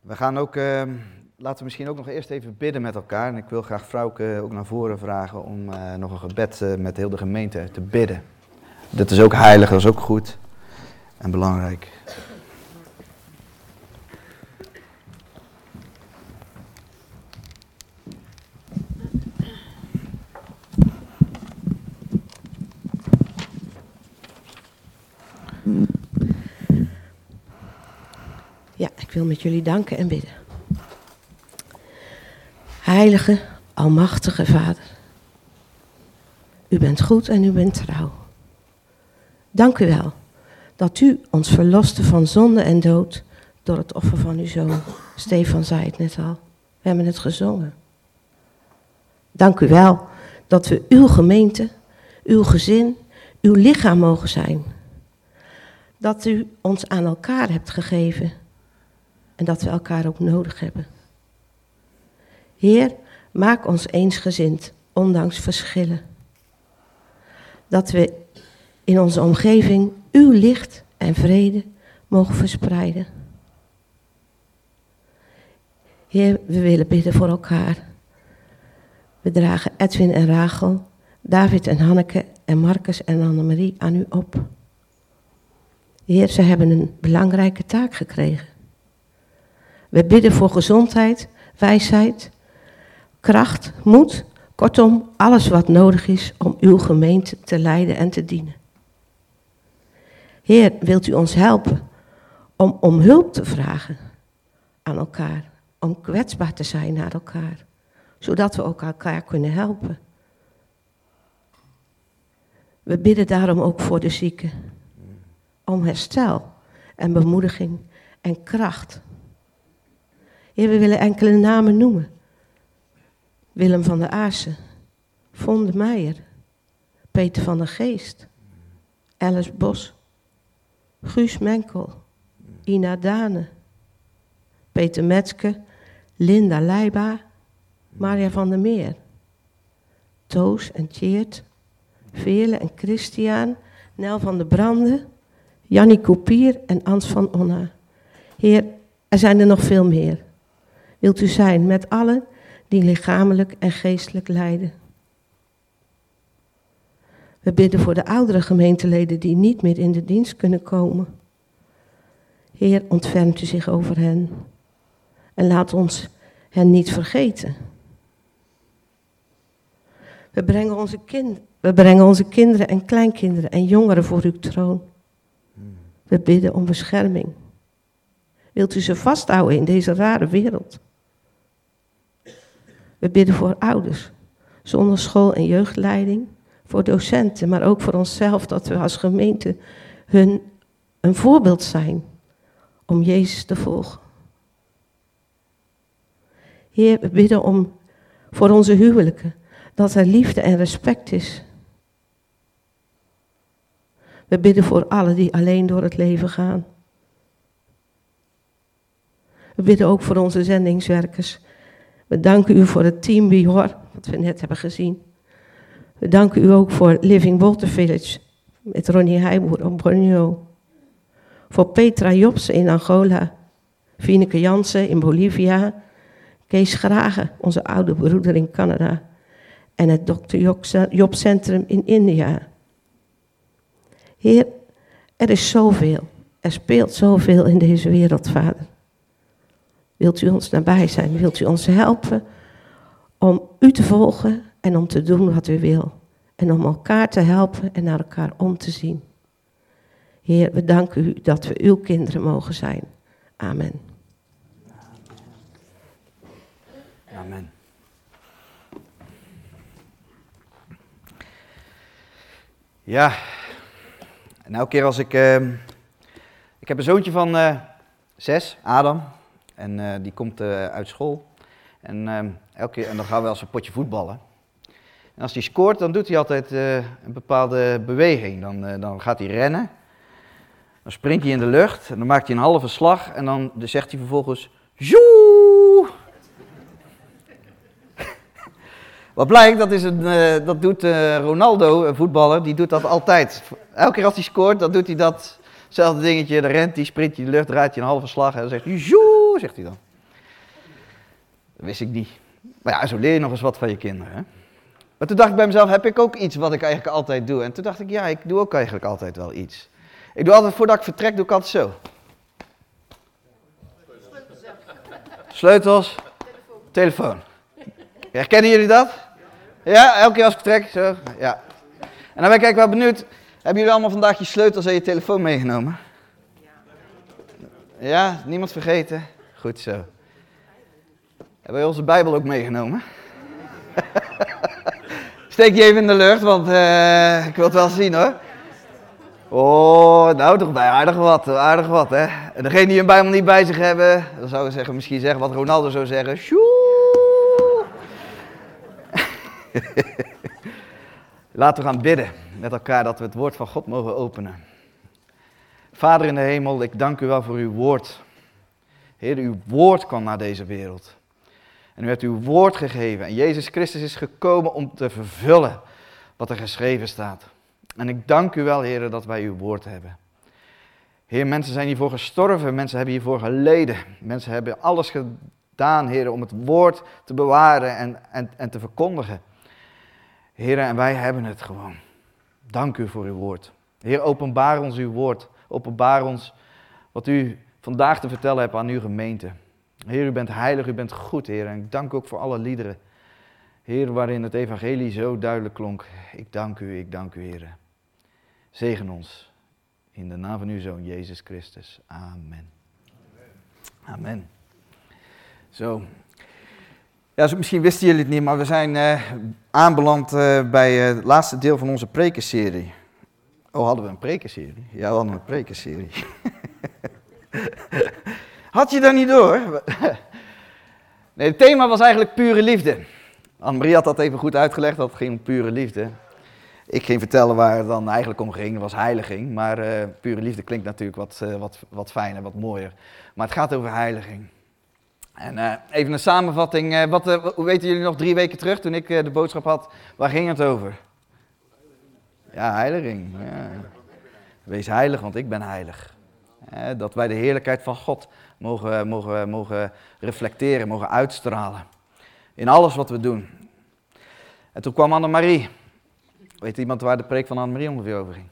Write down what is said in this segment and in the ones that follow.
We gaan ook, uh, laten we misschien ook nog eerst even bidden met elkaar. En ik wil graag Vrouwke ook naar voren vragen om uh, nog een gebed uh, met heel de gemeente te bidden. Dat is ook heilig, dat is ook goed en belangrijk. Ja, ik met jullie danken en bidden. Heilige, almachtige Vader. U bent goed en u bent trouw. Dank u wel dat u ons verloste van zonde en dood door het offer van uw zoon. Stefan zei het net al. We hebben het gezongen. Dank u wel dat we uw gemeente, uw gezin, uw lichaam mogen zijn. Dat u ons aan elkaar hebt gegeven en dat we elkaar ook nodig hebben. Heer, maak ons eensgezind, ondanks verschillen. Dat we in onze omgeving uw licht en vrede mogen verspreiden. Heer, we willen bidden voor elkaar. We dragen Edwin en Rachel, David en Hanneke en Marcus en Annemarie aan u op. Heer, ze hebben een belangrijke taak gekregen. We bidden voor gezondheid, wijsheid, kracht, moed, kortom alles wat nodig is om uw gemeente te leiden en te dienen. Heer, wilt u ons helpen om om hulp te vragen aan elkaar, om kwetsbaar te zijn naar elkaar, zodat we ook elkaar kunnen helpen. We bidden daarom ook voor de zieken, om herstel en bemoediging en kracht. We willen enkele namen noemen. Willem van der Aarsen, Von de Meijer, Peter van der Geest, Alice Bos, Guus Menkel, Ina Dane, Peter Metske, Linda Leiba, Maria van der Meer, Toos en Tjeerd, Veerle en Christian, Nel van der Branden, Jannie Kopier en Ans van Onna. Heer, er zijn er nog veel meer. Wilt u zijn met allen die lichamelijk en geestelijk lijden. We bidden voor de oudere gemeenteleden die niet meer in de dienst kunnen komen. Heer, ontfermt u zich over hen en laat ons hen niet vergeten. We brengen, onze kind, we brengen onze kinderen en kleinkinderen en jongeren voor uw troon. We bidden om bescherming. Wilt u ze vasthouden in deze rare wereld? We bidden voor ouders, zonder school- en jeugdleiding, voor docenten, maar ook voor onszelf, dat we als gemeente hun een voorbeeld zijn om Jezus te volgen. Heer, we bidden om voor onze huwelijken, dat er liefde en respect is. We bidden voor allen die alleen door het leven gaan. We bidden ook voor onze zendingswerkers we danken u voor het team Bihor, wat we net hebben gezien. We danken u ook voor Living Water Village met Ronnie Heijboer op Borneo. Voor Petra Jobsen in Angola, Fineke Jansen in Bolivia, Kees Gragen, onze oude broeder in Canada, en het Dr. Job Centrum in India. Heer, er is zoveel, er speelt zoveel in deze wereld, Vader. Wilt u ons nabij zijn? Wilt u ons helpen om u te volgen en om te doen wat u wil? En om elkaar te helpen en naar elkaar om te zien. Heer, we danken u dat we uw kinderen mogen zijn. Amen. Amen. Ja, en elke keer als ik. Uh, ik heb een zoontje van uh, zes, Adam. En uh, die komt uh, uit school. En, uh, elke en dan gaan we als een potje voetballen. En als hij scoort, dan doet hij altijd een bepaalde beweging. Dan, dan gaat hij rennen. Dan springt hij in de lucht. En dan maakt hij een halve slag. En dan zegt hij vervolgens... Joe! Wat blijkt, dat, is een, dat doet Ronaldo, een voetballer, die doet dat altijd. Elke keer als hij scoort, dan doet hij datzelfde dingetje. Dan rent hij, sprint hij in de lucht, draait hij een halve slag en dan zegt hij... Joe! Zegt hij dan. Dat wist ik niet. Maar ja, zo leer je nog eens wat van je kinderen. Hè? Maar toen dacht ik bij mezelf, heb ik ook iets wat ik eigenlijk altijd doe? En toen dacht ik, ja, ik doe ook eigenlijk altijd wel iets. Ik doe altijd, voordat ik vertrek, doe ik altijd zo. Sleutels, telefoon. Herkennen jullie dat? Ja, elke keer als ik vertrek, zo, ja. En dan ben ik eigenlijk wel benieuwd, hebben jullie allemaal vandaag je sleutels en je telefoon meegenomen? Ja, niemand vergeten? Goed zo. Hebben we onze Bijbel ook meegenomen? Steek je even in de lucht, want uh, ik wil het wel zien hoor. Oh, nou toch bij aardig wat, aardig wat hè. En degene die een Bijbel niet bij zich hebben, dan zou ik zeggen, misschien zeggen wat Ronaldo zou zeggen. Laten we gaan bidden met elkaar dat we het woord van God mogen openen. Vader in de hemel, ik dank u wel voor uw woord. Heer, uw woord kwam naar deze wereld. En u hebt uw woord gegeven. En Jezus Christus is gekomen om te vervullen wat er geschreven staat. En ik dank u wel, Heer, dat wij uw woord hebben. Heer, mensen zijn hiervoor gestorven, mensen hebben hiervoor geleden. Mensen hebben alles gedaan, Heer, om het woord te bewaren en, en, en te verkondigen. Heer, en wij hebben het gewoon. Dank u voor uw woord. Heer, openbaar ons uw woord. Openbaar ons wat u vandaag te vertellen hebt aan uw gemeente. Heer, u bent heilig, u bent goed, Heer. En ik dank ook voor alle liederen. Heer, waarin het evangelie zo duidelijk klonk. Ik dank u, ik dank u, Heer. Zegen ons. In de naam van uw Zoon, Jezus Christus. Amen. Amen. Zo. Ja, misschien wisten jullie het niet, maar we zijn uh, aanbeland uh, bij uh, het laatste deel van onze prekenserie. Oh, hadden we een prekenserie? Ja, we hadden een prekenserie. Had je dat niet door? Nee, het thema was eigenlijk pure liefde. Anne-Marie had dat even goed uitgelegd, dat ging om pure liefde. Ik ging vertellen waar het dan eigenlijk om ging, was heiliging. Maar uh, pure liefde klinkt natuurlijk wat, uh, wat, wat fijner, wat mooier. Maar het gaat over heiliging. En uh, even een samenvatting. wat, hoe weten jullie nog drie weken terug, toen ik de boodschap had, waar ging het over? Ja, heiliging. Ja. Wees heilig, want ik ben heilig. Dat wij de heerlijkheid van God mogen, mogen, mogen reflecteren, mogen uitstralen. In alles wat we doen. En toen kwam Annemarie. Weet iemand waar de preek van Annemarie ongeveer over ging?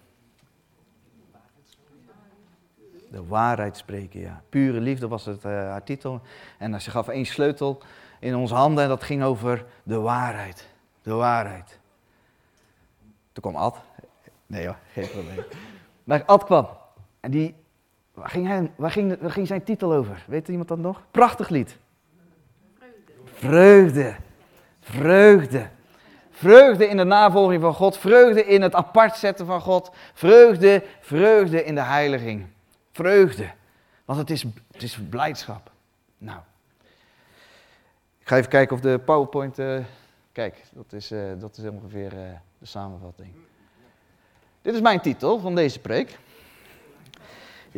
De waarheid spreken, ja. Pure liefde was het, uh, haar titel. En ze gaf één sleutel in onze handen en dat ging over de waarheid. De waarheid. Toen kwam Ad. Nee hoor, geen probleem. Maar Ad kwam. En die, waar ging, hij, waar, ging, ging zijn titel over? Weet iemand dat nog? Prachtig lied. Vreugde. Vreugde. Vreugde in de navolging van God. Vreugde in het apart zetten van God. Vreugde, vreugde in de heiliging. Vreugde. Want het is, het is blijdschap. Nou. Ik ga even kijken of de PowerPoint. Uh, kijk, dat is, uh, dat is ongeveer uh, de samenvatting. Dit is mijn titel van deze preek.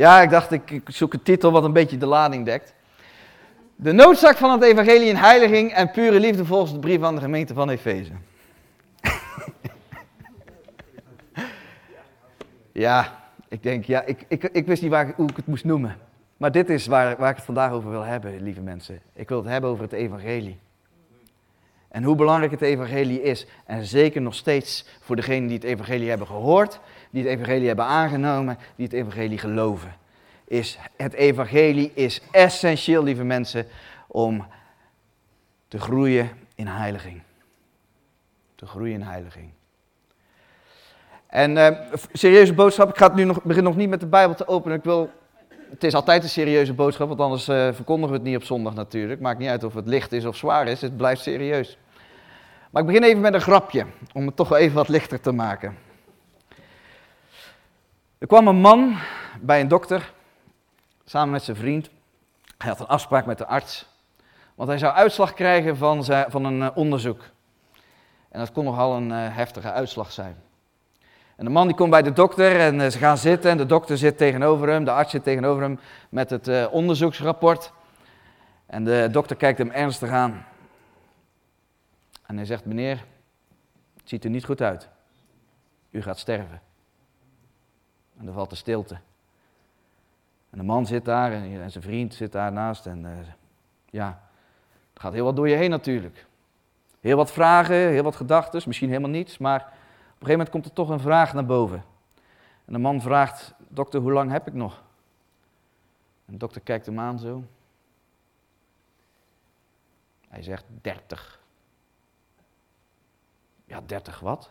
Ja, ik dacht, ik, zoek een titel wat een beetje de lading dekt. De noodzaak van het evangelie in heiliging en pure liefde volgens de brief van de gemeente van Efeze. ja, ik denk, ja, ik, ik, ik wist niet waar, hoe ik het moest noemen. Maar dit is waar, waar ik het vandaag over wil hebben, lieve mensen. Ik wil het hebben over het evangelie. En hoe belangrijk het evangelie is. En zeker nog steeds voor degenen die het evangelie hebben gehoord, die het evangelie hebben aangenomen, die het evangelie geloven. Is het evangelie is essentieel, lieve mensen, om te groeien in heiliging. Te groeien in heiliging. En uh, serieuze boodschap, ik ga het nu nog, begin nog niet met de Bijbel te openen. Ik wil, het is altijd een serieuze boodschap, want anders uh, verkondigen we het niet op zondag natuurlijk. Maakt niet uit of het licht is of zwaar is, het blijft serieus. Maar ik begin even met een grapje, om het toch even wat lichter te maken. Er kwam een man bij een dokter, samen met zijn vriend. Hij had een afspraak met de arts, want hij zou uitslag krijgen van, zijn, van een uh, onderzoek. En dat kon nogal een uh, heftige uitslag zijn. En de man die komt bij de dokter en uh, ze gaan zitten en de dokter zit tegenover hem, de arts zit tegenover hem met het onderzoeksrapport. En de dokter kijkt hem ernstig aan. En hij zegt, meneer, het ziet er niet goed uit. U gaat sterven. En er valt de stilte. En de man zit daar en, zijn vriend zit daarnaast. En uh, ja, Er gaat heel wat door je heen natuurlijk. Heel wat vragen, heel wat gedachten, misschien helemaal niets, maar op een gegeven moment komt er toch een vraag naar boven. En de man vraagt, dokter, hoe lang heb ik nog? En de dokter kijkt hem aan zo. Hij zegt 30. Ja, 30 wat?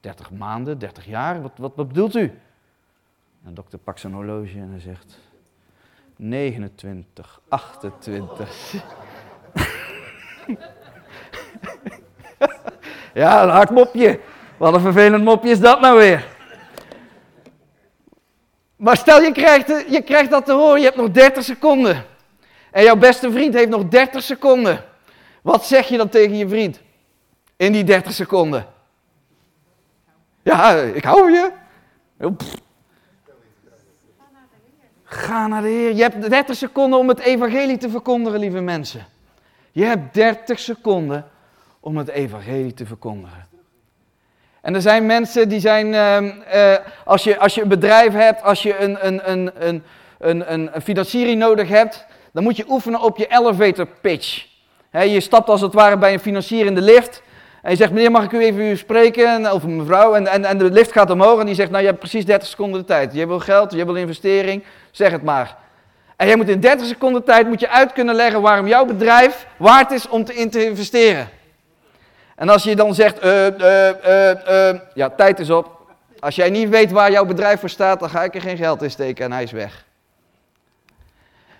30 maanden, 30 jaar? Wat, wat, wat bedoelt u? En dokter pakt zijn horloge en hij zegt 29, 28. ja, een hard mopje. Wat een vervelend mopje is dat nou weer. Maar stel je krijgt, je krijgt dat te horen, je hebt nog 30 seconden. En jouw beste vriend heeft nog 30 seconden. Wat zeg je dan tegen je vriend? In die 30 seconden. Ja, ik hou je. Ga naar de Heer. Je hebt 30 seconden om het evangelie te verkondigen, lieve mensen. Je hebt 30 seconden om het evangelie te verkondigen. En er zijn mensen die zijn, uh, als, je, als je een bedrijf hebt, als je een, een, een, een, een, een financiering nodig hebt, dan moet je oefenen op je elevator pitch. je stapt als het ware bij een financier in de lift. En je zegt, meneer, mag ik u even spreken? Of mevrouw. En, en, en de lift gaat omhoog en die zegt, nou, je hebt precies 30 seconden de tijd. Je wil geld, je wil investering, zeg het maar. En jij moet in 30 seconden tijd moet je uit kunnen leggen waarom jouw bedrijf waard is om te, in te investeren. En als je dan zegt, uh, uh, uh, ja, tijd is op. Als jij niet weet waar jouw bedrijf voor staat, dan ga ik er geen geld in steken en hij is weg.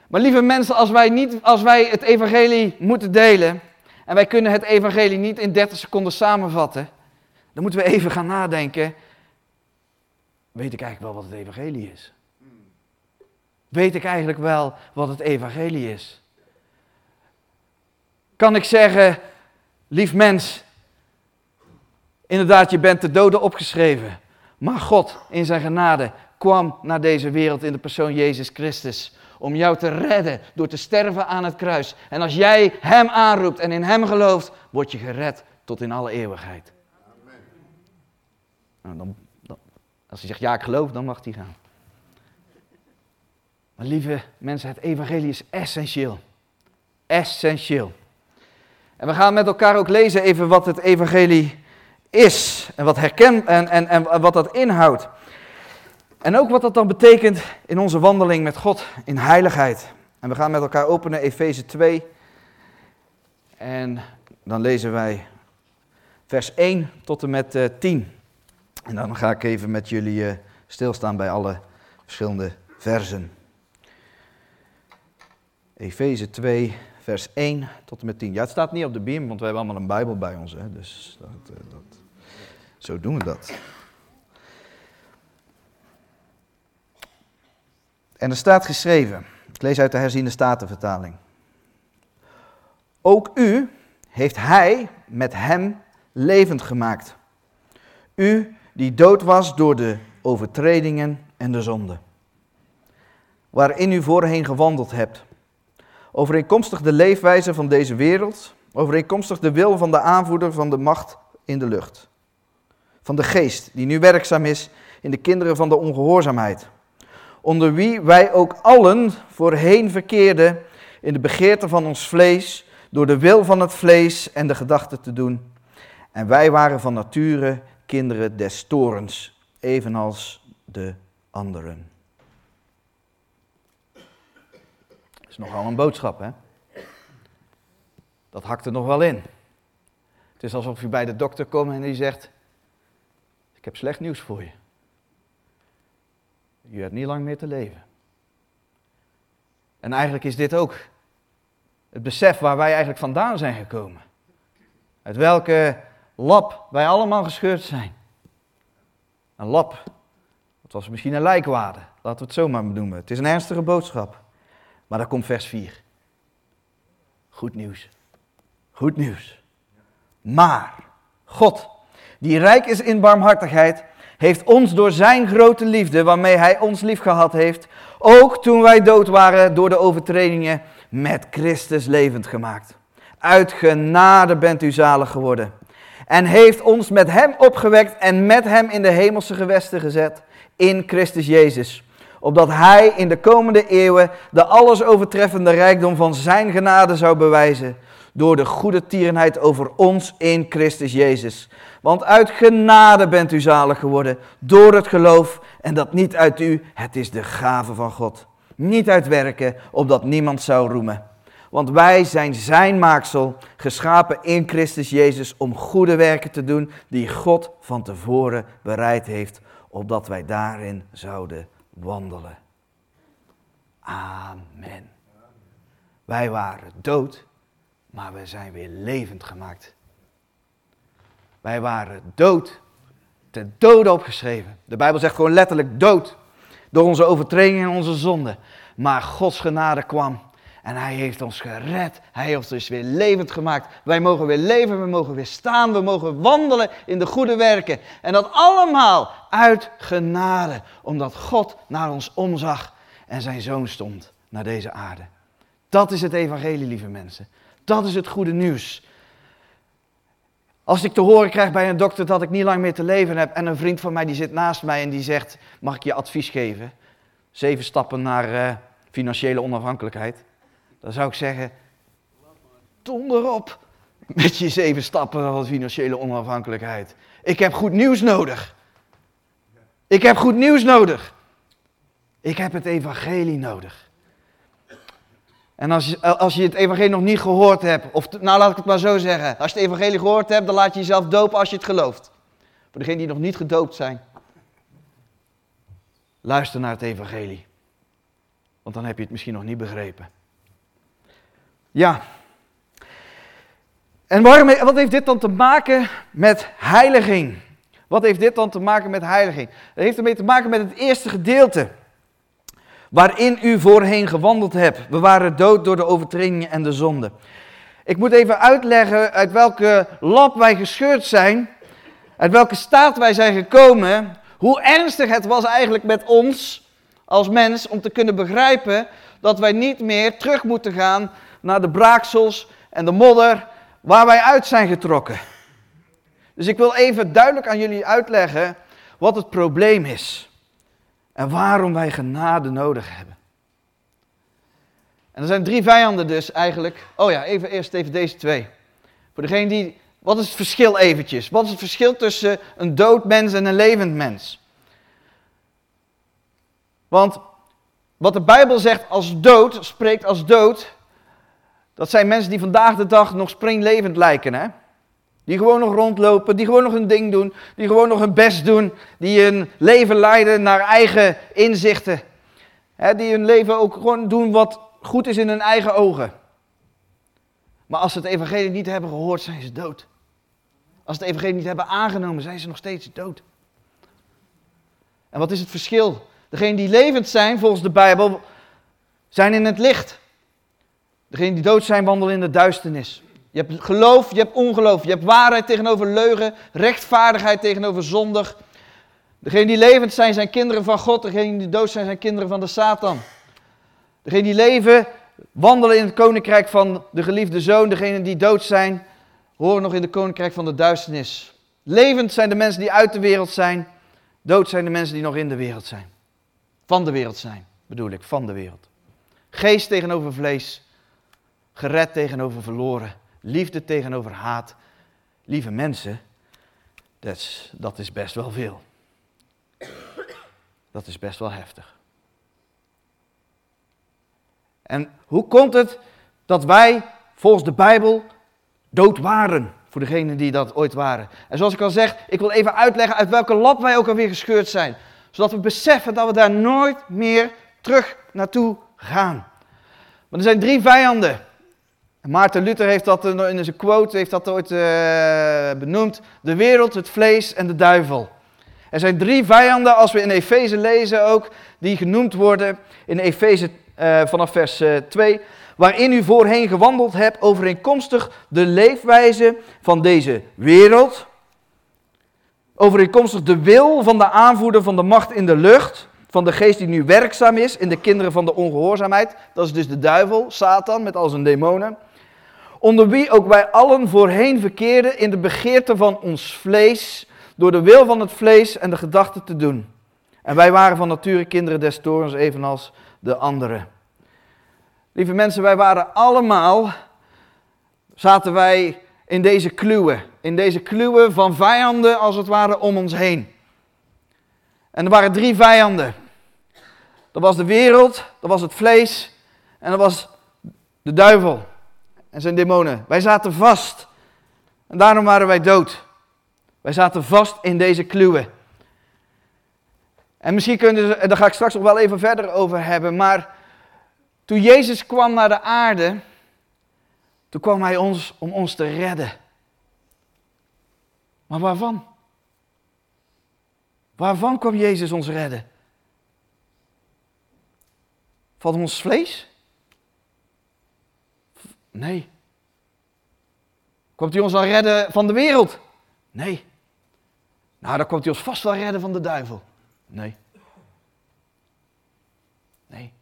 Maar lieve mensen, als wij, niet, als wij het evangelie moeten delen, en wij kunnen het evangelie niet in 30 seconden samenvatten, dan moeten we even gaan nadenken, weet ik eigenlijk wel wat het evangelie is? Weet ik eigenlijk wel wat het evangelie is? Kan ik zeggen, lief mens, inderdaad, je bent de doden opgeschreven. Maar God in zijn genade kwam naar deze wereld in de persoon Jezus Christus. Om jou te redden door te sterven aan het kruis. En als jij Hem aanroept en in Hem gelooft, word je gered tot in alle eeuwigheid. Amen. Nou, dan, als hij zegt ja, ik geloof, dan mag hij gaan. Maar lieve mensen, het evangelie is essentieel. Essentieel. En we gaan met elkaar ook lezen even wat het evangelie is. En wat, herken, en, en, en wat dat inhoudt. En ook wat dat dan betekent in onze wandeling met God in heiligheid. En we gaan met elkaar openen Efeze 2. En dan lezen wij vers 1 tot en met uh, eh, 10. En dan ga ik even met jullie uh, stilstaan bij alle verschillende versen. Efeze 2, vers 1 tot en met 10. Ja, het staat niet op de beam, want we hebben allemaal een Bijbel bij ons. Hè? Dus dat, uh, dat, zo doen we dat. En er staat geschreven, ik lees uit de herziende statenvertaling. Ook u heeft hij met hem levend gemaakt. U die dood was door de overtredingen en de zonde. Waarin u voorheen gewandeld hebt. Overeenkomstig de leefwijze van deze wereld. Overeenkomstig de wil van de aanvoerder van de macht in de lucht. Van de geest die nu werkzaam is in de kinderen van de ongehoorzaamheid onder wie wij ook allen voorheen verkeerden in de begeerte van ons vlees, door de wil van het vlees en de gedachten te doen. En wij waren van nature kinderen des torens, evenals de anderen. Dat is nogal een boodschap, hè? Dat hakt er nog wel in. Het is alsof je bij de dokter komt en die zegt: Ik heb slecht nieuws voor je. Je hebt niet lang meer te leven. En eigenlijk is dit ook het besef waar wij eigenlijk vandaan zijn gekomen. Uit welke lap wij allemaal gescheurd zijn. Een lap. Dat was misschien een lijkwade. Laten we het zo maar. Het is een ernstige boodschap. Maar daar komt vers 4. Goed nieuws. Goed nieuws. Maar God, die rijk is in barmhartigheid, heeft ons door zijn grote liefde, waarmee hij ons lief gehad heeft, ook toen wij dood waren door de overtredingen, met Christus levend gemaakt. Uit genade bent u zalig geworden. En heeft ons met hem opgewekt en met hem in de hemelse gewesten gezet, in Christus Jezus. opdat Hij in de komende eeuwen de alles overtreffende rijkdom van Zijn genade zou bewijzen, door de goede tierenheid over ons in Christus Jezus. Want uit genade bent u zalig geworden, door het geloof, en dat niet uit u, het is de gave van God. Niet uit werken, opdat niemand zou roemen. Want wij zijn zijn maaksel, geschapen in Christus Jezus om goede werken te doen die God van tevoren bereid heeft, opdat wij daarin zouden wandelen. Amen. Wij waren dood, maar we zijn weer levend gemaakt. Wij waren dood, ten dode opgeschreven. De Bijbel zegt gewoon letterlijk dood, door onze overtredingen en onze zonden. Maar Gods genade kwam en hij heeft ons gered. Hij heeft ons weer levend gemaakt. Wij mogen weer leven, we mogen weer staan, we mogen wandelen in de goede werken. En dat allemaal uit genade, omdat God naar ons omzag en zijn zoon stond naar deze aarde. Dat is het evangelie, lieve mensen. Dat is het goede nieuws. Als ik te horen krijg bij een dokter dat ik niet lang meer te leven heb en een vriend van mij die zit naast mij en die zegt, mag ik je advies geven? Zeven stappen naar uh, financiële onafhankelijkheid. Dan zou ik zeggen, donder op met je zeven stappen van financiële onafhankelijkheid. Ik heb goed nieuws nodig. Ik heb goed nieuws nodig. Ik heb het evangelie nodig. En als je, als je het evangelie nog niet gehoord hebt, of nou laat ik het maar zo zeggen. Als je het evangelie gehoord hebt, dan laat je jezelf dopen als je het gelooft. Voor degenen die nog niet gedoopt zijn. Luister naar het evangelie. Want dan heb je het misschien nog niet begrepen. Ja. En wat heeft dit dan te maken met heiliging? Wat heeft dit dan te maken met heiliging? Het heeft ermee te maken met het eerste gedeelte. Waarin u voorheen gewandeld hebt. We waren dood door de overtredingen en de zonde. Ik moet even uitleggen uit welke lap wij gescheurd zijn. Uit welke staat wij zijn gekomen. Hoe ernstig het was eigenlijk met ons als mens om te kunnen begrijpen dat wij niet meer terug moeten gaan naar de braaksels en de modder waar wij uit zijn getrokken. Dus ik wil even duidelijk aan jullie uitleggen wat het probleem is. En waarom wij genade nodig hebben. En er zijn drie vijanden dus eigenlijk. Oh ja, even eerst even deze twee. Voor degene die. Wat is het verschil eventjes? Wat is het verschil tussen een dood mens en een levend mens? Want wat de Bijbel zegt als dood, spreekt als dood, dat zijn mensen die vandaag de dag nog springlevend lijken, hè? Die gewoon nog rondlopen, die gewoon nog hun ding doen, die gewoon nog hun best doen, die hun leven leiden naar eigen inzichten. Die hun leven ook gewoon doen wat goed is in hun eigen ogen. Maar als ze het evangelie niet hebben gehoord, zijn ze dood. Als ze het evangelie niet hebben aangenomen, zijn ze nog steeds dood. En wat is het verschil? Degenen die levend zijn, volgens de Bijbel, zijn in het licht. Degenen die dood zijn, wandelen in de duisternis. Je hebt geloof, je hebt ongeloof. Je hebt waarheid tegenover leugen, rechtvaardigheid tegenover zondig. Degenen die levend zijn, zijn kinderen van God. Degenen die dood zijn, zijn kinderen van de Satan. Degenen die leven, wandelen in het koninkrijk van de geliefde zoon. Degenen die dood zijn, horen nog in het koninkrijk van de duisternis. Levend zijn de mensen die uit de wereld zijn. Dood zijn de mensen die nog in de wereld zijn. Van de wereld zijn, bedoel ik, van de wereld. Geest tegenover vlees. Gered tegenover verloren. Liefde tegenover haat. Lieve mensen, dat is, best wel veel. Dat is best wel heftig. En hoe komt het dat wij volgens de Bijbel dood waren? Voor degenen die dat ooit waren. En zoals ik al zeg, ik wil even uitleggen uit welke lap wij ook alweer gescheurd zijn. Zodat we beseffen dat we daar nooit meer terug naartoe gaan. Want er zijn drie vijanden Maarten Luther heeft dat in zijn quote heeft dat ooit uh, benoemd. De wereld, het vlees en de duivel. Er zijn drie vijanden, als we in Efeze lezen ook, die genoemd worden in Efeze uh, vanaf vers uh, eh, 2. Waarin u voorheen gewandeld hebt overeenkomstig de leefwijze van deze wereld. Overeenkomstig de wil van de aanvoerder van de macht in de lucht. Van de geest die nu werkzaam is in de kinderen van de ongehoorzaamheid. Dat is dus de duivel, Satan met al zijn demonen onder wie ook wij allen voorheen verkeerden in de begeerte van ons vlees, door de wil van het vlees en de gedachten te doen. En wij waren van nature kinderen des torens, evenals de anderen. Lieve mensen, wij waren allemaal, zaten wij in deze kluwen. In deze kluwen van vijanden, als het ware, om ons heen. En er waren drie vijanden. Dat was de wereld, dat was het vlees en dat was de duivel en zijn demonen. Wij zaten vast. En daarom waren wij dood. Wij zaten vast in deze kluwen. En misschien kunnen ze, daar ga ik straks nog wel even verder over hebben, maar toen Jezus kwam naar de aarde, toen kwam hij ons om ons te redden. Maar waarvan? Waarvan kwam Jezus ons redden? Van ons vlees? Nee. Komt hij ons dan redden van de wereld? Nee. Nou, dan komt hij ons vast wel redden van de duivel. Nee. Nee.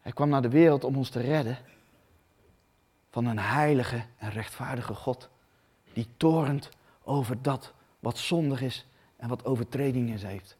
Hij kwam naar de wereld om ons te redden van een heilige en rechtvaardige God die torent over dat wat zondig is en wat overtredingen heeft.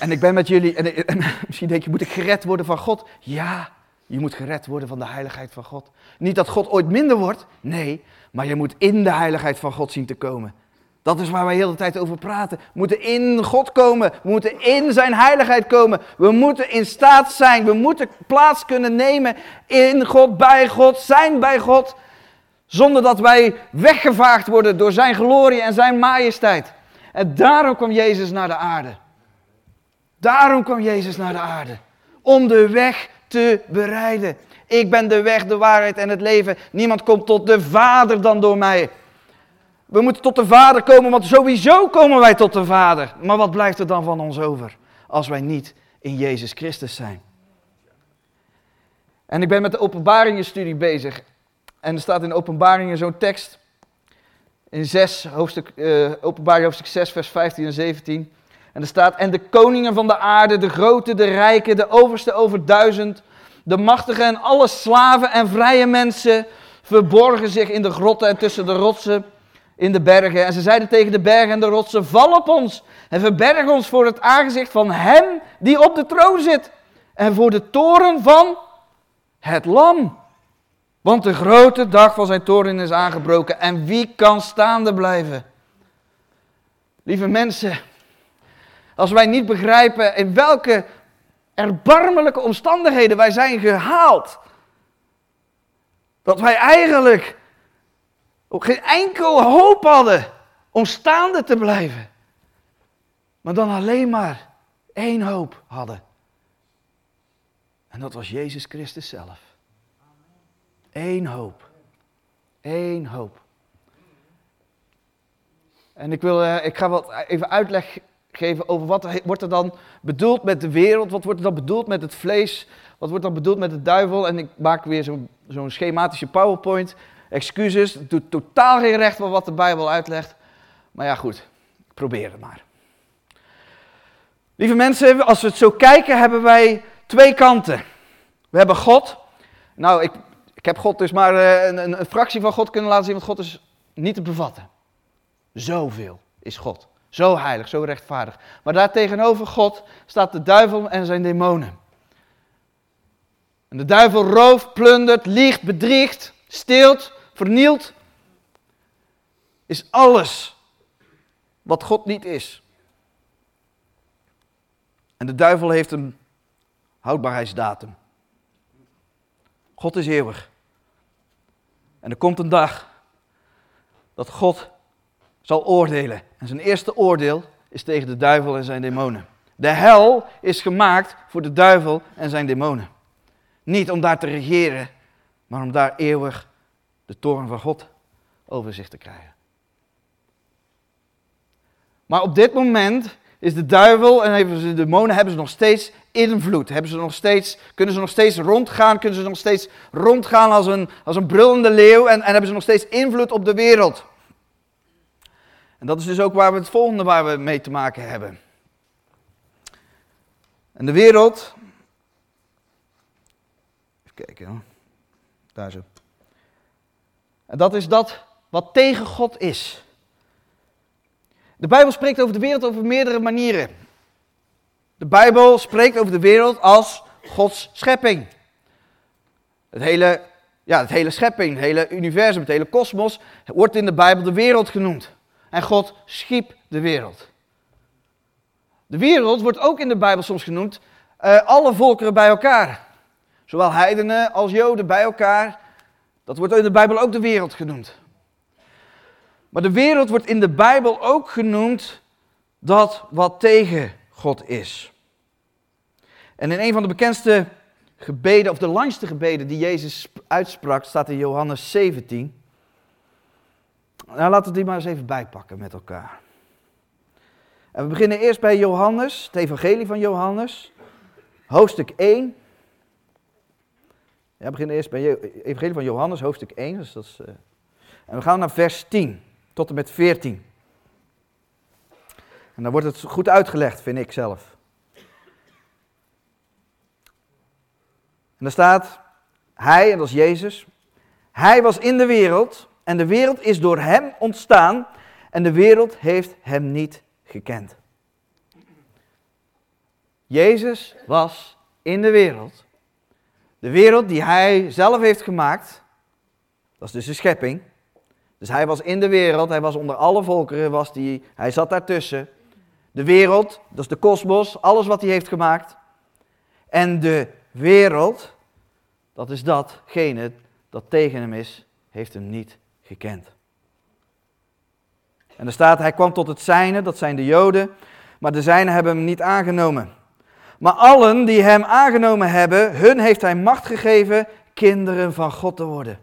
En ik ben met jullie, en, en, misschien denk je, moet ik gered worden van God? Ja, je moet gered worden van de heiligheid van God. Niet dat God ooit minder wordt, nee, maar je moet in de heiligheid van God zien te komen. Dat is waar wij de hele tijd over praten. We moeten in God komen. We moeten in zijn heiligheid komen. We moeten in staat zijn. We moeten plaats kunnen nemen in God, bij God, zijn bij God. Zonder dat wij weggevaagd worden door zijn glorie en zijn majesteit. En daarom kwam Jezus naar de aarde. Daarom kwam Jezus naar de aarde. Om de weg te bereiden. Ik ben de weg, de waarheid en het leven. Niemand komt tot de Vader dan door mij. We moeten tot de Vader komen, want sowieso komen wij tot de Vader. Maar wat blijft er dan van ons over als wij niet in Jezus Christus zijn? En ik ben met de openbaringenstudie bezig. En er staat in openbaringen zo'n tekst. In 6, hoofdstuk, uh, openbaring hoofdstuk 6, vers 15 en 17. En er staat, en de koningen van de aarde, de grote, de rijken, de overste over duizend, de machtigen en alle slaven en vrije mensen verborgen zich in de grotten en tussen de rotsen in de bergen. En ze zeiden tegen de bergen en de rotsen, val op ons en verberg ons voor het aangezicht van hem die op de troon zit. En voor de toren van het lam. Want de grote dag van zijn toren is aangebroken. En wie kan staande blijven? Lieve mensen, als wij niet begrijpen in welke erbarmelijke omstandigheden wij zijn gehaald. Dat wij eigenlijk ook geen enkel hoop hadden om staande te blijven. Maar dan alleen maar één hoop hadden. En dat was Jezus Christus zelf. Eén hoop. Eén hoop. En ik, wil, uh, ik ga wat even uitleg geven over wat wordt er dan bedoeld met de wereld, wat wordt er dan bedoeld met het vlees, wat wordt dan bedoeld met de duivel. En ik maak weer zo'n schematische PowerPoint. Excuses, het doet totaal geen recht van wat de Bijbel uitlegt. Maar ja, goed, ik probeer het maar. Lieve mensen, als we het zo kijken, hebben wij twee kanten. We hebben God. Nou, ik, ik heb God dus maar eh, een, een fractie van God kunnen laten zien, want God is niet te bevatten. Zoveel is God. Zo heilig, zo rechtvaardig. Maar daar tegenover God staat de duivel en zijn demonen. En de duivel rooft, plundert, liegt, bedriegt, steelt, vernielt. Is alles wat God niet is. En de duivel heeft een houdbaarheidsdatum. God is eeuwig. En er komt een dag dat God zal oordelen. En zijn eerste oordeel is tegen de duivel en zijn demonen. De hel is gemaakt voor de duivel en zijn demonen. Niet om daar te regeren, maar om daar eeuwig de toren van God over zich te krijgen. Maar op dit moment is de duivel en de demonen hebben ze nog steeds invloed. Hebben ze nog steeds, kunnen ze nog steeds rondgaan, kunnen ze nog steeds rondgaan als een, als een brullende leeuw en, en hebben ze nog steeds invloed op de wereld. En dat is dus ook waar we het volgende waar we mee te maken hebben. En de wereld. Even kijken, hoor. daar zo. En dat is dat wat tegen God is. De Bijbel spreekt over de wereld op meerdere manieren. De Bijbel spreekt over de wereld als Gods schepping. Het hele, ja, het hele schepping, het hele universum, het hele kosmos wordt in de Bijbel de wereld genoemd. En God schiep de wereld. De wereld wordt ook in de Bijbel soms genoemd uh, alle volkeren bij elkaar. Zowel heidenen als joden bij elkaar. Dat wordt in de Bijbel ook de wereld genoemd. Maar de wereld wordt in de Bijbel ook genoemd dat wat tegen God is. En in een van de bekendste gebeden, of de langste gebeden die Jezus uitsprak, staat in Johannes 17. Nou, laten we die maar eens even bijpakken met elkaar. En we beginnen eerst bij Johannes, het evangelie van Johannes, hoofdstuk 1. Ja, we beginnen eerst bij het evangelie van Johannes, hoofdstuk 1. Dus dat is, uh... En we gaan naar vers 10 tot en met 14. En dan wordt het goed uitgelegd, vind ik zelf. En daar staat, hij, en dat is Jezus, hij was in de wereld en de wereld is door hem ontstaan en de wereld heeft hem niet gekend. Jezus was in de wereld. De wereld die hij zelf heeft gemaakt, dat is dus de schepping. Dus hij was in de wereld, hij was onder alle volkeren, was die, hij zat daartussen. De wereld, dat is de kosmos, alles wat hij heeft gemaakt. En de wereld, dat is datgene dat tegen hem is, heeft hem niet gekend. En er staat, hij kwam tot het zijne, dat zijn de Joden, maar de zijnen hebben hem niet aangenomen. Maar allen die hem aangenomen hebben, hun heeft hij macht gegeven kinderen van God te worden.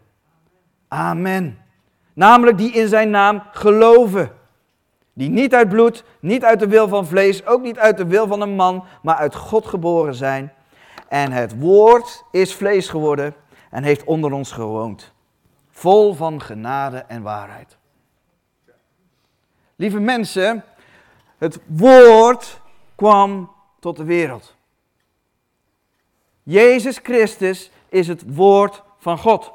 Amen. Namelijk die in zijn naam geloven. Die niet uit bloed, niet uit de wil van vlees, ook niet uit de wil van een man, maar uit God geboren zijn. En het woord is vlees geworden en heeft onder ons gewoond. Vol van genade en waarheid. Lieve mensen, het woord kwam tot de wereld. Jezus Christus is het woord van God.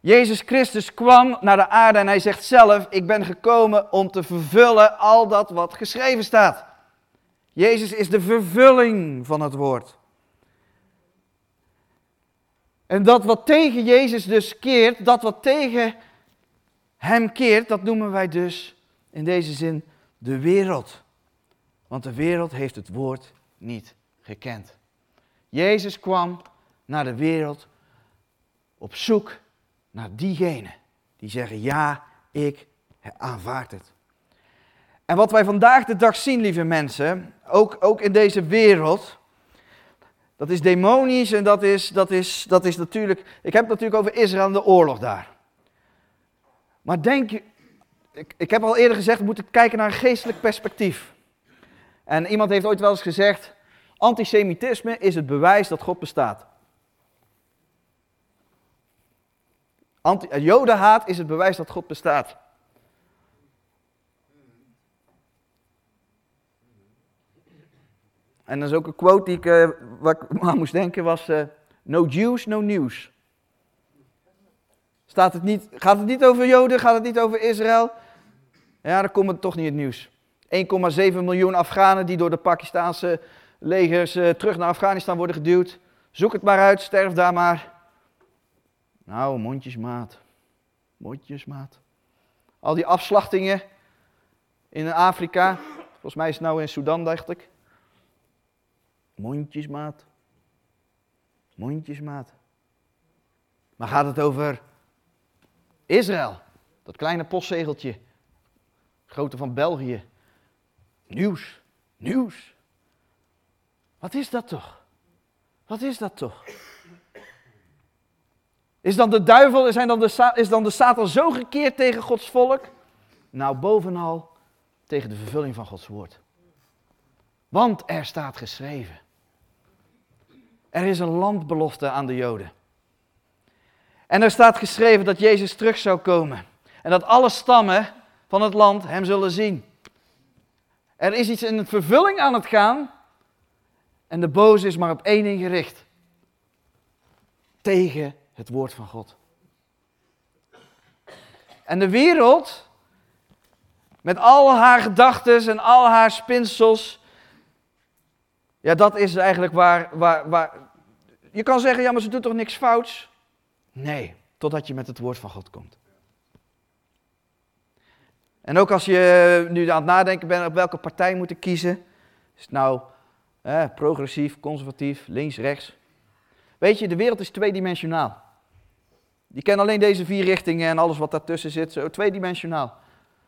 Jezus Christus kwam naar de aarde en hij zegt zelf, ik ben gekomen om te vervullen al dat wat geschreven staat. Jezus is de vervulling van het woord. En dat wat tegen Jezus dus keert, dat wat tegen hem keert, dat noemen wij dus in deze zin de wereld. Want de wereld heeft het woord niet gekend. Jezus kwam naar de wereld op zoek naar diegenen die zeggen, ja, ik aanvaard het. En wat wij vandaag de dag zien, lieve mensen, ook, ook in deze wereld, dat is demonisch en dat is, dat, is, dat is natuurlijk, ik heb het natuurlijk over Israël en de oorlog daar. Maar denk ik, ik heb al eerder gezegd, we moeten kijken naar een geestelijk perspectief. En iemand heeft ooit wel eens gezegd, antisemitisme is het bewijs dat God bestaat. Anti Jodenhaat is het bewijs dat God bestaat. En dat is ook een quote die ik, uh, waar ik aan moest denken, was uh, no Jews, no news. Staat het niet, gaat het niet over Joden, gaat het niet over Israël? Ja, dan komt het toch niet het nieuws. 1,7 miljoen Afghanen die door de Pakistaanse legers uh, terug naar Afghanistan worden geduwd. Zoek het maar uit, sterf daar maar. Nou, mondjesmaat. Mondjesmaat. Al die afslachtingen in Afrika. Volgens mij is het nou in Sudan, dacht ik. Mondjesmaat. Mondjesmaat. Maar gaat het over Israël? Dat kleine postzegeltje. Grootte van België. Nieuws. Nieuws. Wat is dat toch? Wat is dat toch? Is dan de duivel, zijn dan de, is dan de Satan zo gekeerd tegen Gods volk? Nou, bovenal tegen de vervulling van Gods woord. Want er staat geschreven. Er is een landbelofte aan de Joden. En er staat geschreven dat Jezus terug zou komen. En dat alle stammen van het land hem zullen zien. Er is iets in vervulling aan het gaan. En de boze is maar op één ding gericht. Tegen het woord van God. En de wereld, met al haar gedachten en al haar spinsels, ja, dat is eigenlijk waar, waar, waar. Je kan zeggen, ja, maar ze doet toch niks fouts? Nee, totdat je met het woord van God komt. En ook als je nu aan het nadenken bent op welke partij moet ik kiezen. Is het nou progressief, conservatief, links, rechts? Weet je, de wereld is tweedimensionaal. Die kent alleen deze vier richtingen en alles wat daartussen zit, zo tweedimensionaal.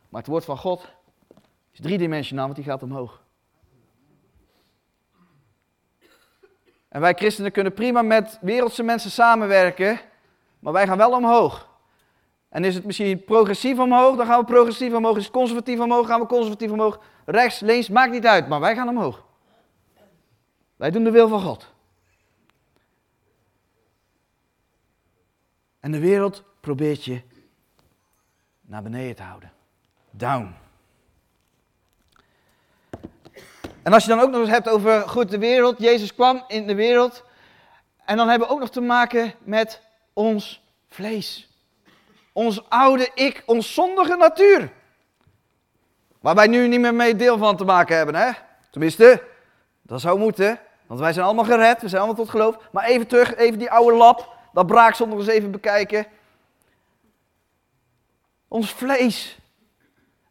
Maar het woord van God is driedimensionaal, want die gaat omhoog. En wij christenen kunnen prima met wereldse mensen samenwerken, maar wij gaan wel omhoog. En is het misschien progressief omhoog, dan gaan we progressief omhoog. Is het conservatief omhoog, gaan we conservatief omhoog. Rechts, links, maakt niet uit, maar wij gaan omhoog. Wij doen de wil van God. En de wereld probeert je naar beneden te houden. Down. En als je dan ook nog eens hebt over goed de wereld, Jezus kwam in de wereld. En dan hebben we ook nog te maken met ons vlees. Ons oude ik, ons zondige natuur. Waar wij nu niet meer mee deel van te maken hebben, hè? Tenminste, dat zou moeten, want wij zijn allemaal gered, we zijn allemaal tot geloof. Maar even terug, even die oude lap, dat braaksel nog eens even bekijken. Ons vlees.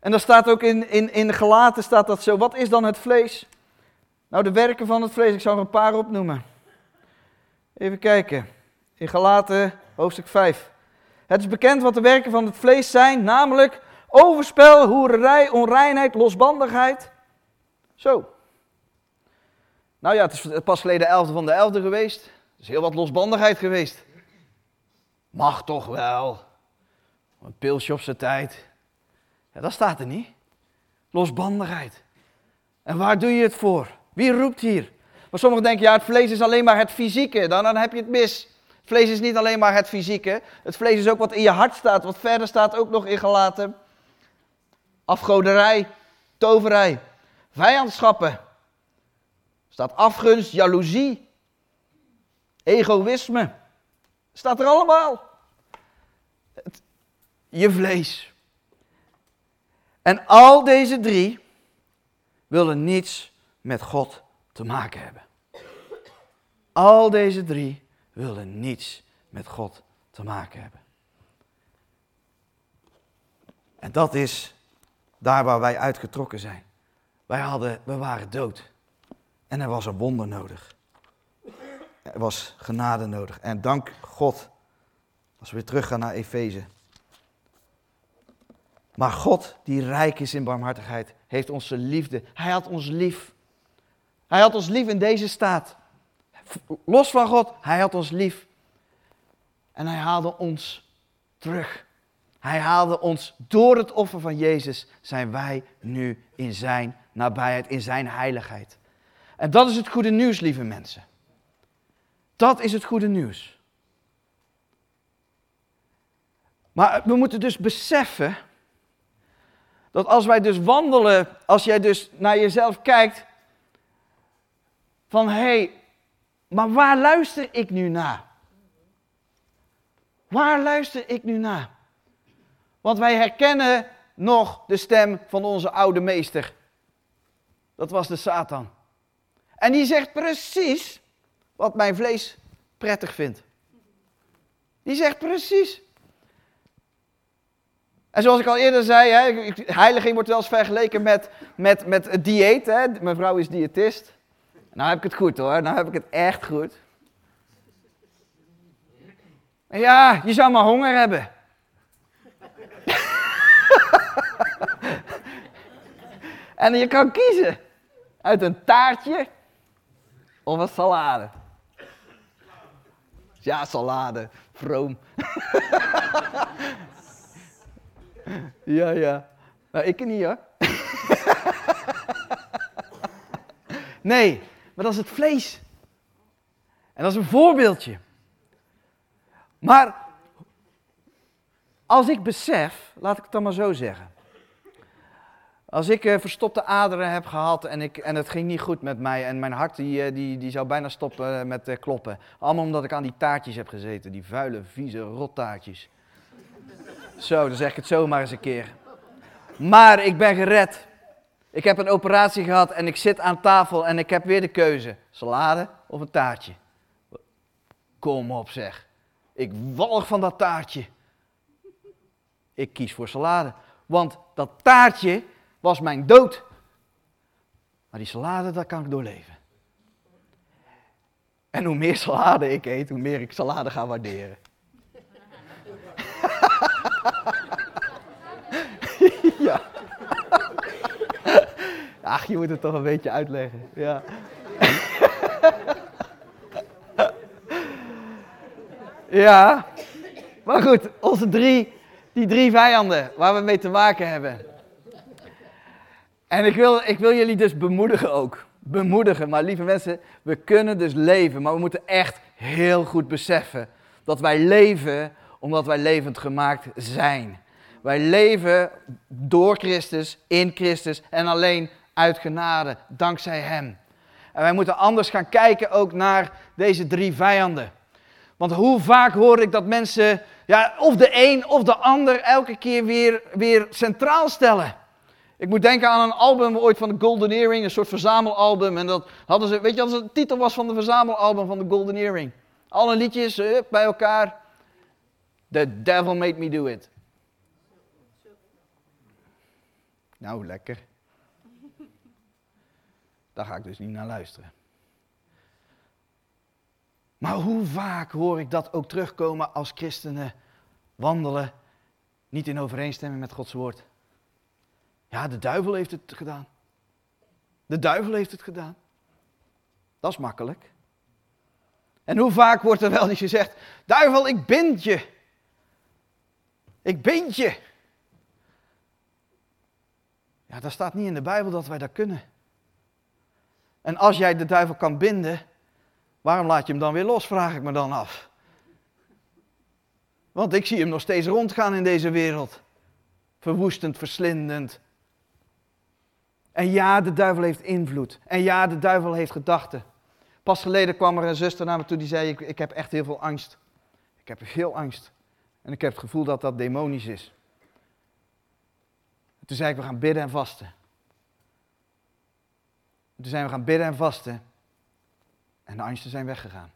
En daar staat ook in, in, in de gelaten staat dat zo. Wat is dan het vlees? Nou, de werken van het vlees, ik zal er een paar opnoemen. Even kijken. In Galaten hoofdstuk 5. Het is bekend wat de werken van het vlees zijn, namelijk overspel, hoererij, onreinheid, losbandigheid. Zo. Nou ja, het is pas geleden de 11e van de 11e geweest. Er is heel wat losbandigheid geweest. Mag toch wel. Een pilsje op zijn tijd. Ja, dat staat er niet. Losbandigheid. En waar doe je het voor? Wie roept hier? Maar sommigen denken, ja, het vlees is alleen maar het fysieke. Dan, dan heb je het mis. Het vlees is niet alleen maar het fysieke. Het vlees is ook wat in je hart staat. Wat verder staat ook nog ingelaten. Afgoderij, toverij, vijandschappen. Staat afgunst, jaloezie, egoïsme. Staat er allemaal. Het, je vlees. En al deze drie willen niets met God te maken hebben. Al deze drie willen niets met God te maken hebben. En dat is daar waar wij uitgetrokken zijn. Wij hadden, we waren dood. En er was een wonder nodig. Er was genade nodig. En dank God, als we weer teruggaan naar Efeze. Maar God, die rijk is in barmhartigheid, heeft onze liefde. Hij had ons lief. Hij had ons lief in deze staat. Los van God, hij had ons lief. En hij haalde ons terug. Hij haalde ons door het offer van Jezus, zijn wij nu in zijn nabijheid, in zijn heiligheid. En dat is het goede nieuws, lieve mensen. Dat is het goede nieuws. Maar we moeten dus beseffen dat als wij dus wandelen, als jij dus naar jezelf kijkt, van hé, hey, maar waar luister ik nu naar? Waar luister ik nu naar? Want wij herkennen nog de stem van onze oude meester. Dat was de Satan. En die zegt precies wat mijn vlees prettig vindt. Die zegt precies. En zoals ik al eerder zei, hè, heiliging wordt wel eens vergeleken met, met, met het dieet. Hè. Mijn vrouw is diëtist. Nou heb ik het goed hoor, nou heb ik het echt goed. Ja, je zou maar honger hebben. en je kan kiezen uit een taartje of een salade. Ja, salade, vroom. ja, ja. Nou, ik niet hoor. nee, maar dat is het vlees. En dat is een voorbeeldje. Maar als ik besef, laat ik het dan maar zo zeggen. Als ik uh, verstopte aderen heb gehad en, ik, en het ging niet goed met mij en mijn hart die, uh, die, die zou bijna stoppen uh, met kloppen. Allemaal omdat ik aan die taartjes heb gezeten, die vuile, vieze rottaartjes. Zo, dan zeg ik het zomaar eens een keer. Maar ik ben gered. Ik heb een operatie gehad en ik zit aan tafel en ik heb weer de keuze. Salade of een taartje? Kom op zeg. Ik walg van dat taartje. Ik kies voor salade. Want dat taartje was mijn dood. Maar die salade, dat kan ik doorleven. En hoe meer salade ik eet, hoe meer ik salade ga waarderen. ja. Ach, je moet het toch een beetje uitleggen. Ja. ja. Maar goed, onze drie, die drie vijanden waar we mee te maken hebben. En ik wil, ik wil jullie dus bemoedigen ook. Bemoedigen. Maar lieve mensen, we kunnen dus leven. Maar we moeten echt heel goed beseffen dat wij leven omdat wij levend gemaakt zijn. Wij leven door Christus, in Christus en alleen uit genade, dankzij Hem. En wij moeten anders gaan kijken ook naar deze drie vijanden. Want hoe vaak hoor ik dat mensen, ja, of de een of de ander, elke keer weer, weer centraal stellen. Ik moet denken aan een album ooit van de Golden Earring, een soort verzamelalbum. En dat hadden ze, weet je wat de titel was van de verzamelalbum van de Golden Earring? Alle liedjes bij elkaar. The devil made me do it. Nou, lekker. Daar ga ik dus niet naar luisteren. Maar hoe vaak hoor ik dat ook terugkomen als christenen wandelen niet in overeenstemming met Gods woord? Ja, de duivel heeft het gedaan. De duivel heeft het gedaan. Dat is makkelijk. En hoe vaak wordt er wel niet gezegd: Duivel, ik bind je. Ik bind je. Ja, dat staat niet in de Bijbel dat wij dat kunnen. En als jij de duivel kan binden, waarom laat je hem dan weer los, vraag ik me dan af. Want ik zie hem nog steeds rondgaan in deze wereld. Verwoestend, verslindend. En ja, de duivel heeft invloed. En ja, de duivel heeft gedachten. Pas geleden kwam er een zuster naar me toe die zei: ik, ik heb echt heel veel angst. Ik heb veel angst. En ik heb het gevoel dat dat demonisch is. Toen zei ik: We gaan bidden en vasten. toen zijn we gaan bidden en vasten. En de angsten zijn weggegaan.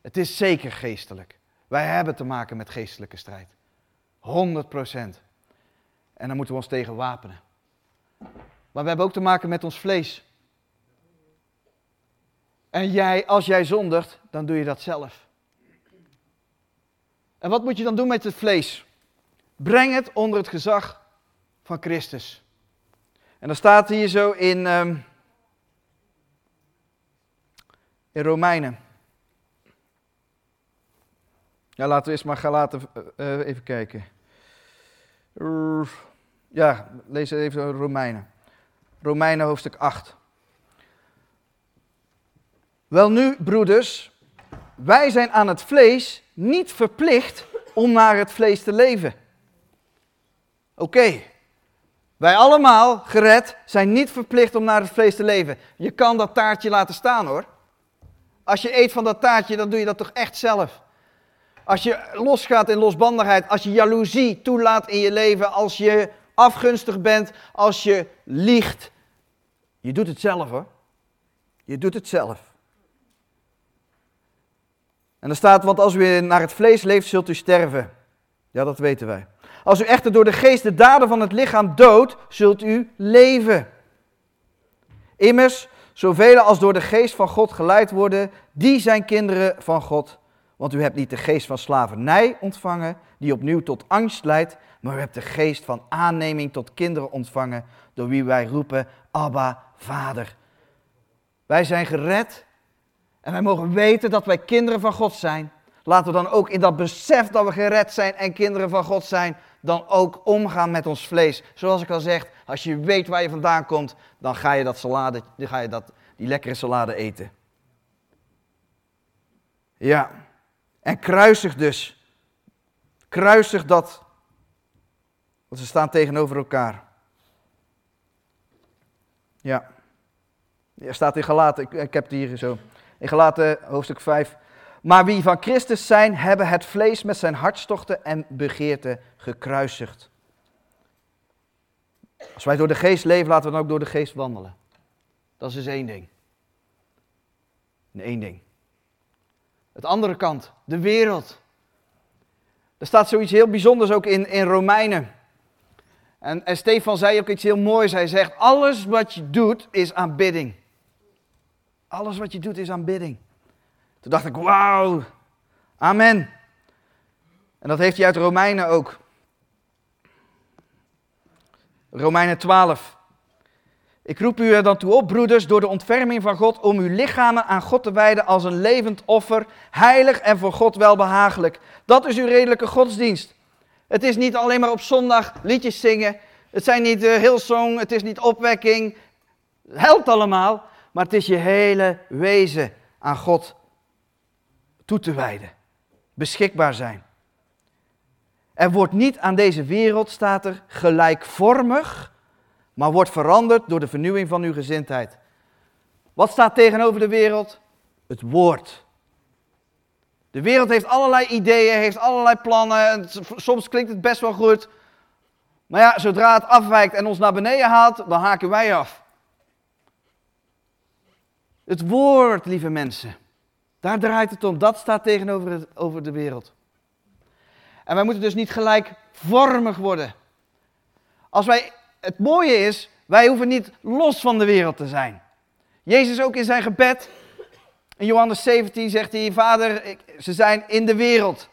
Het is zeker geestelijk. Wij hebben te maken met geestelijke strijd. 100 procent. En daar moeten we ons tegen wapenen. Maar we hebben ook te maken met ons vlees. En jij, als jij zondigt, dan doe je dat zelf. En wat moet je dan doen met het vlees? Breng het onder het gezag van Christus. En dan staat hier zo in, um, in Romeinen. Ja, laten we eerst maar gaan laten uh, even kijken. Ja, lees even Romeinen. Romeinen hoofdstuk 8. Wel nu, broeders, wij zijn aan het vlees niet verplicht om naar het vlees te leven. Oké, wij allemaal, gered, zijn niet verplicht om naar het vlees te leven. Je kan dat taartje laten staan hoor. Als je eet van dat taartje, dan doe je dat toch echt zelf. Als je losgaat in losbandigheid, als je jaloezie toelaat in je leven, als je afgunstig bent, als je liegt. Je doet het zelf hoor. Je doet het zelf. En er staat, want als u naar het vlees leeft, zult u sterven. Ja, dat weten wij. Als u echter door de geest de daden van het lichaam doodt, zult u leven. Immers, zoveel als door de geest van God geleid worden, die zijn kinderen van God. Want u hebt niet de geest van slavernij ontvangen, die opnieuw tot angst leidt, maar u hebt de geest van aanneming tot kinderen ontvangen, door wie wij roepen, Abba, Vader. Wij zijn gered en wij mogen weten dat wij kinderen van God zijn. Laten we dan ook in dat besef dat we gered zijn en kinderen van God zijn, dan ook omgaan met ons vlees. Zoals ik al zeg, als je weet waar je vandaan komt, dan ga je, dat salade, dan ga je dat, die lekkere salade eten. Ja, en kruisig dus. Kruisig dat. Want ze staan tegenover elkaar. Ja. Er staat in Galaten, ik, ik heb het hier zo. In Galaten hoofdstuk 5. Maar wie van Christus zijn, hebben het vlees met zijn hartstochten en begeerten gekruisigd. Als wij door de geest leven, laten we dan ook door de geest wandelen. Dat is dus één ding. En één ding. Het andere kant, de wereld. Er staat zoiets heel bijzonders ook in, in Romeinen. En, en Stefan zei ook iets heel moois. Hij zegt, alles wat je doet is aanbidding. Alles wat je doet is aanbidding. Toen dacht ik, wauw, amen. En dat heeft hij uit Romeinen ook. Romeinen 12. Ik roep u er dan toe op, broeders, door de ontferming van God, om uw lichamen aan God te wijden als een levend offer, heilig en voor God welbehagelijk. Dat is uw redelijke godsdienst. Het is niet alleen maar op zondag liedjes zingen. Het zijn niet uh, Hillsong, het is niet opwekking. Het helpt allemaal, maar het is je hele wezen aan God toe te wijden. Beschikbaar zijn. Er wordt niet aan deze wereld, staat er, gelijkvormig, maar wordt veranderd door de vernieuwing van uw gezindheid. Wat staat tegenover de wereld? Het woord. De wereld heeft allerlei ideeën, heeft allerlei plannen. Soms klinkt het best wel goed. Maar ja, zodra het afwijkt en ons naar beneden haalt, dan haken wij af. Het woord, lieve mensen. Daar draait het om. Dat staat tegenover over de wereld. En wij moeten dus niet gelijkvormig worden. Als wij, het mooie is, wij hoeven niet los van de wereld te zijn. Jezus ook in zijn gebed, in Johannes 17 zegt hij, Vader, ik, ze zijn in de wereld.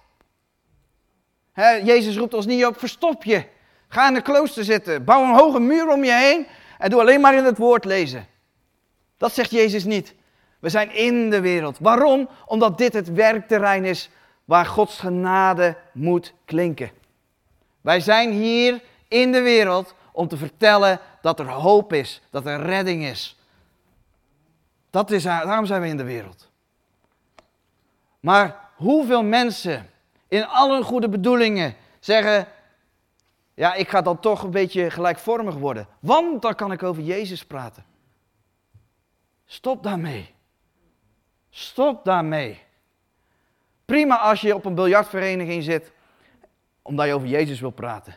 Jezus roept ons niet op, verstop je. Ga in de klooster zitten, bouw een hoge muur om je heen en doe alleen maar in het woord lezen. Dat zegt Jezus niet. We zijn in de wereld. Waarom? Omdat dit het werkterrein is waar Gods genade moet klinken. Wij zijn hier in de wereld om te vertellen dat er hoop is, dat er redding is. Dat is, daarom zijn we in de wereld. Maar hoeveel mensen in al hun goede bedoelingen zeggen: Ja, ik ga dan toch een beetje gelijkvormig worden, want dan kan ik over Jezus praten. Stop daarmee. Stop daarmee. Prima als je op een biljartvereniging zit, omdat je over Jezus wil praten.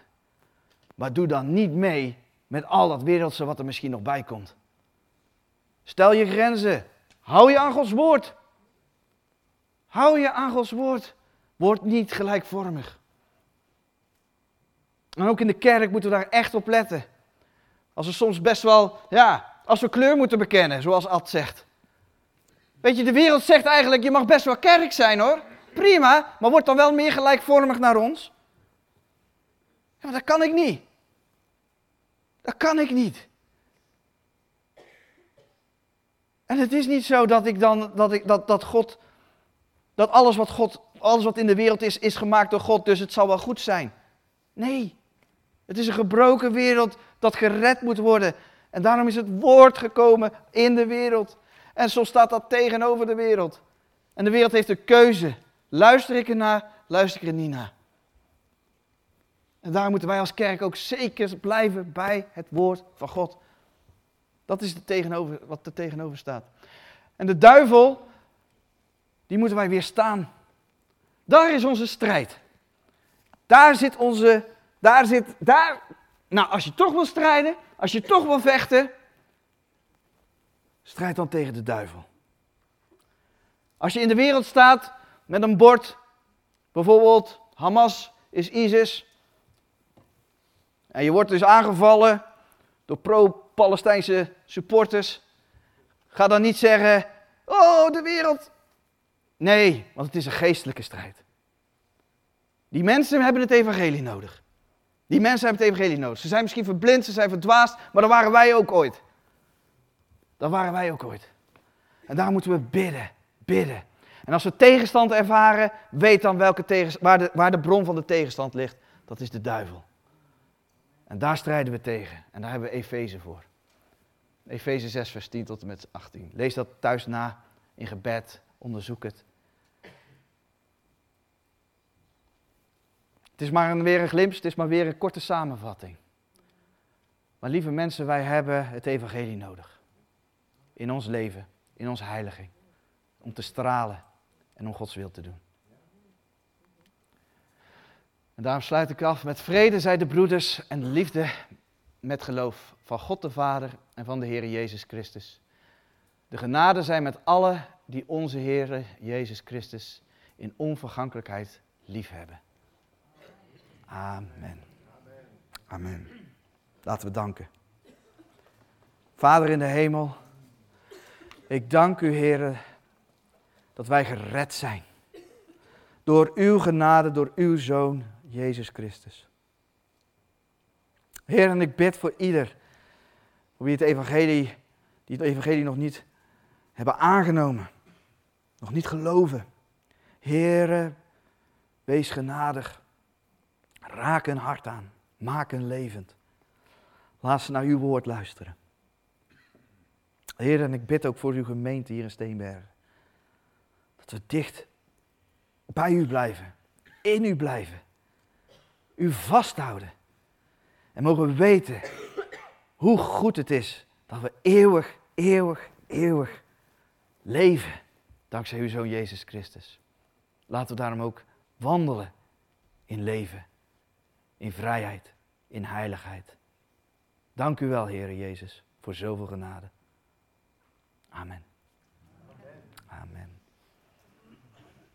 Maar doe dan niet mee met al dat wereldse wat er misschien nog bij komt. Stel je grenzen. Hou je aan Gods woord. Hou je aan Gods woord. Word niet gelijkvormig. En ook in de kerk moeten we daar echt op letten. Als we soms best wel, ja, als we kleur moeten bekennen, zoals Ad zegt. Weet je, de wereld zegt eigenlijk, je mag best wel kerk zijn hoor. Prima, maar word dan wel meer gelijkvormig naar ons. Ja, dat kan ik niet. Dat kan ik niet. En het is niet zo dat ik dan, dat ik, dat, dat God, dat alles wat God, alles wat in de wereld is, is gemaakt door God, dus het zal wel goed zijn. Nee, het is een gebroken wereld dat gered moet worden. En daarom is het woord gekomen in de wereld. En zo staat dat tegenover de wereld. En de wereld heeft een keuze. Luister ik ernaar, luister ik er niet naar. En daar moeten wij als kerk ook zeker blijven bij het woord van God. Dat is de tegenover, wat er tegenover staat. En de duivel, die moeten wij weerstaan. Daar is onze strijd. Daar zit onze, daar zit, daar, nou als je toch wil strijden, als je toch wil vechten, strijd dan tegen de duivel. Als je in de wereld staat met een bord, bijvoorbeeld Hamas is ISIS, en je wordt dus aangevallen door pro-Palestijnse supporters, ga dan niet zeggen, oh de wereld. Nee, want het is een geestelijke strijd. Die mensen hebben het evangelie nodig. Die mensen hebben het evangelie nodig. Ze zijn misschien verblind, ze zijn verdwaasd, maar dat waren wij ook ooit. Dat waren wij ook ooit. En daar moeten we bidden, bidden. En als we tegenstand ervaren, weet dan welke tegen, waar, de, waar de bron van de tegenstand ligt. Dat is de duivel. En daar strijden we tegen. En daar hebben we Efeze voor. Efeze 6, vers 10 tot en met 18. Lees dat thuis na in gebed. Onderzoek het. Het is maar weer een glimp, het is maar weer een korte samenvatting. Maar lieve mensen, wij hebben het evangelie nodig. In ons leven, in onze heiliging. Om te stralen en om Gods wil te doen. En daarom sluit ik af met vrede, zij de broeders, en liefde met geloof van God de Vader en van de Heer Jezus Christus. De genade zijn met allen die onze Heer Jezus Christus in onvergankelijkheid liefhebben. Amen. Amen. Laten we danken. Vader in de hemel, ik dank u, Heer, dat wij gered zijn. Door uw genade, door uw Zoon, Jezus Christus. Heer, en ik bid voor ieder wie het evangelie, die het evangelie nog niet hebben aangenomen, nog niet geloven. Heere, wees genadig. Raak hun hart aan. Maak hen levend. Laat ze naar uw woord luisteren. Heer, en ik bid ook voor uw gemeente hier in Steenbergen. Dat we dicht bij u blijven. In u blijven. U vasthouden. En mogen weten hoe goed het is dat we eeuwig, eeuwig, eeuwig leven. Dankzij uw Zoon Jezus Christus. Laten we daarom ook wandelen in leven, in vrijheid, in heiligheid. Dank u wel, Heer Jezus, voor zoveel genade. Amen.